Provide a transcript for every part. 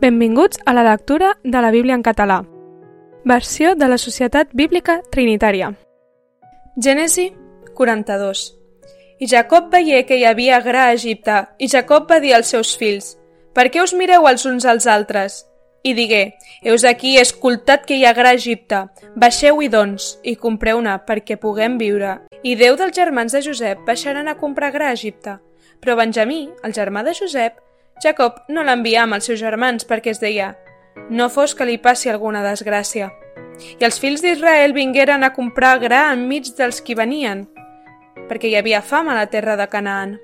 Benvinguts a la lectura de la Bíblia en català. Versió de la Societat Bíblica Trinitària. Gènesi 42 I Jacob veié que hi havia gra a Egipte, i Jacob va dir als seus fills, Per què us mireu els uns als altres? I digué, Heus aquí escoltat que hi ha gra a Egipte, baixeu-hi doncs, i compreu-ne, perquè puguem viure. I deu dels germans de Josep baixaran a comprar gra a Egipte. Però Benjamí, el germà de Josep, Jacob no l'envià amb els seus germans perquè es deia no fos que li passi alguna desgràcia. I els fills d'Israel vingueren a comprar gra enmig dels qui venien, perquè hi havia fam a la terra de Canaan.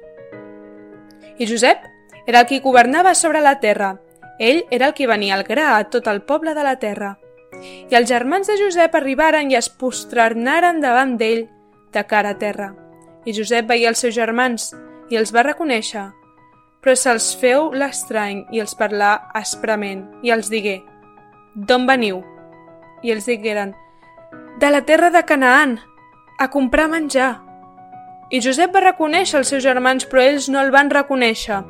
I Josep era el qui governava sobre la terra. Ell era el qui venia el gra a tot el poble de la terra. I els germans de Josep arribaren i es posternaren davant d'ell de cara a terra. I Josep veia els seus germans i els va reconèixer però se'ls feu l'estrany i els parlà asprament, i els digué, D'on veniu? I els digueren, De la terra de Canaan, a comprar menjar. I Josep va reconèixer els seus germans, però ells no el van reconèixer.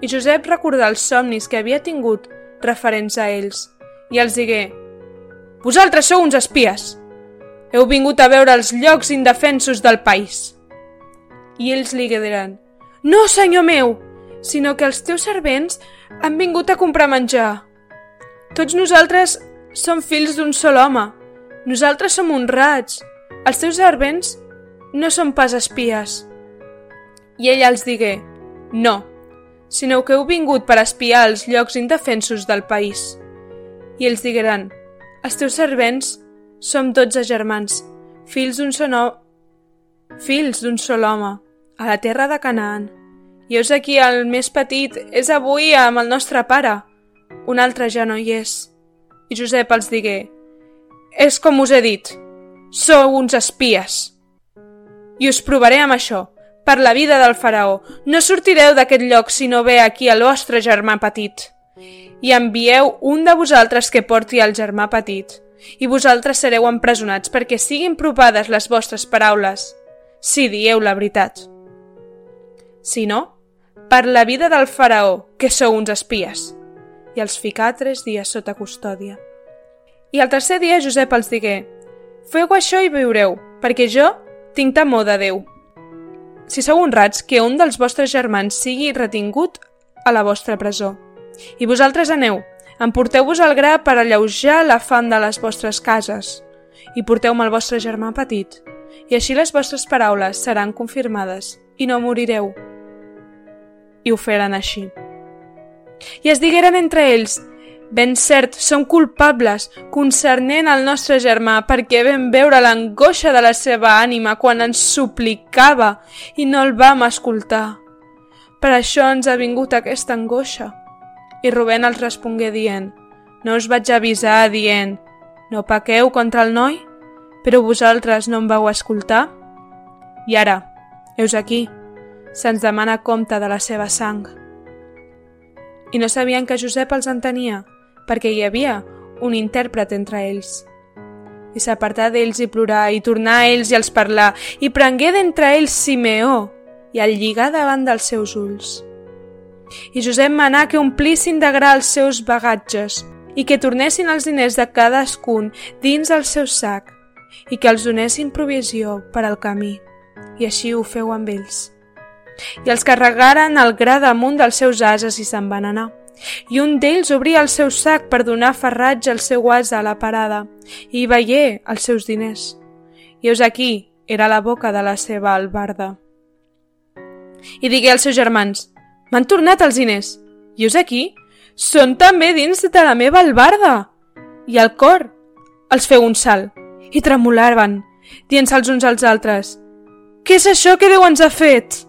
I Josep recordà els somnis que havia tingut referents a ells, i els digué, Vosaltres sou uns espies! Heu vingut a veure els llocs indefensos del país. I ells li diran, No, senyor meu! Sinó que els teus servents han vingut a comprar menjar. Tots nosaltres som fills d'un sol home. Nosaltres som honrats. Els teus servents no són pas espies. I ella els digué, no, sinó que heu vingut per espiar els llocs indefensos del país. I ells digueren, els teus servents som dotze germans, fills d'un sol, fills d'un sol home, a la terra de Canaan. I heus aquí el més petit, és avui amb el nostre pare. Un altre ja no hi és. I Josep els digué, és com us he dit, sou uns espies. I us provaré amb això, per la vida del faraó. No sortireu d'aquest lloc si no ve aquí el vostre germà petit. I envieu un de vosaltres que porti el germà petit, i vosaltres sereu empresonats perquè siguin provades les vostres paraules, si dieu la veritat. Si no, per la vida del faraó, que sou uns espies. I els ficà tres dies sota custòdia. I al tercer dia Josep els digué, Feu això i viureu, perquè jo tinc temor de Déu. Si sou honrats, que un dels vostres germans sigui retingut a la vostra presó. I vosaltres aneu, emporteu-vos el gra per alleujar la fam de les vostres cases, i porteu-me el vostre germà petit, i així les vostres paraules seran confirmades, i no morireu, i ho feren així. I es digueren entre ells, Ben cert, som culpables concernent al nostre germà perquè vam veure l'angoixa de la seva ànima quan ens suplicava i no el vam escoltar. Per això ens ha vingut aquesta angoixa. I Rubén els respongué dient, no us vaig avisar dient, no pequeu contra el noi, però vosaltres no em vau escoltar? I ara, heus aquí, se'ns demana compte de la seva sang. I no sabien que Josep els entenia, perquè hi havia un intèrpret entre ells. I s'apartà d'ells i plorà, i tornà a ells i els parlar, i prengué d'entre ells Simeó, i el lligà davant dels seus ulls. I Josep manà que omplissin de gra els seus bagatges, i que tornessin els diners de cadascun dins el seu sac, i que els donessin provisió per al camí. I així ho feu amb ells i els carregaren el gra damunt dels seus ases i se'n van anar. I un d'ells obria el seu sac per donar ferratge al seu ase a la parada i veié els seus diners. I us aquí era la boca de la seva albarda. I digué als seus germans, m'han tornat els diners. I us aquí són també dins de la meva albarda. I al cor els feu un salt i tremolaven, dient-se els uns als altres, què és això que Déu ens ha fet?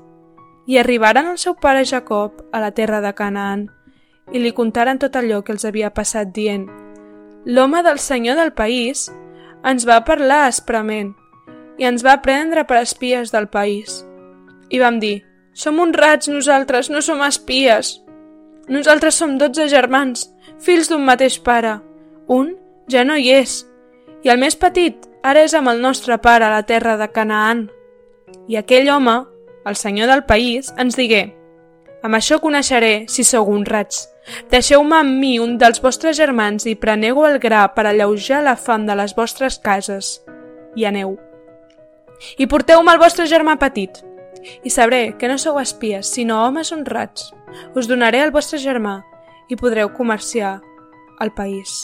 I arribaren al seu pare Jacob a la terra de Canaan i li contaren tot allò que els havia passat dient L'home del senyor del país ens va parlar asprament i ens va prendre per espies del país. I vam dir, som honrats nosaltres, no som espies. Nosaltres som dotze germans, fills d'un mateix pare. Un ja no hi és, i el més petit ara és amb el nostre pare a la terra de Canaan. I aquell home el senyor del país, ens digué Amb això coneixeré si sou honrats. Deixeu-me amb mi un dels vostres germans i preneu el gra per alleujar la fam de les vostres cases. I aneu. I porteu-me el vostre germà petit. I sabré que no sou espies, sinó homes honrats. Us donaré el vostre germà i podreu comerciar al país.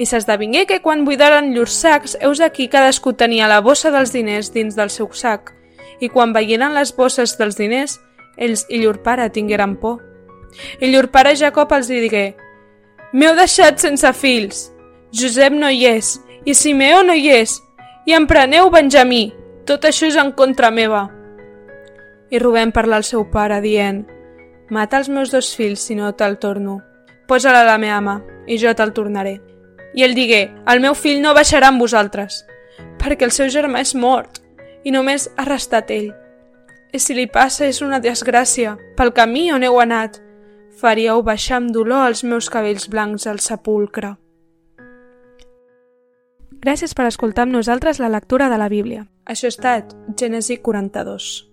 I s'esdevingué que quan buidaren llurs sacs, heus aquí cadascú tenia la bossa dels diners dins del seu sac, i quan veieren les bosses dels diners, ells i llur pare tingueren por. I llur pare Jacob els digué, M'heu deixat sense fills, Josep no hi és, i Simeó no hi és, i em preneu Benjamí, tot això és en contra meva. I Rubén parla al seu pare, dient, Mata els meus dos fills si no te'l torno. Posa-la a la meva mà, i jo te'l tornaré. I ell digué, el meu fill no baixarà amb vosaltres, perquè el seu germà és mort, i només ha restat ell. I si li passa és una desgràcia, pel camí on heu anat, faríeu baixar amb dolor els meus cabells blancs al sepulcre. Gràcies per escoltar amb nosaltres la lectura de la Bíblia. Això ha estat Gènesi 42.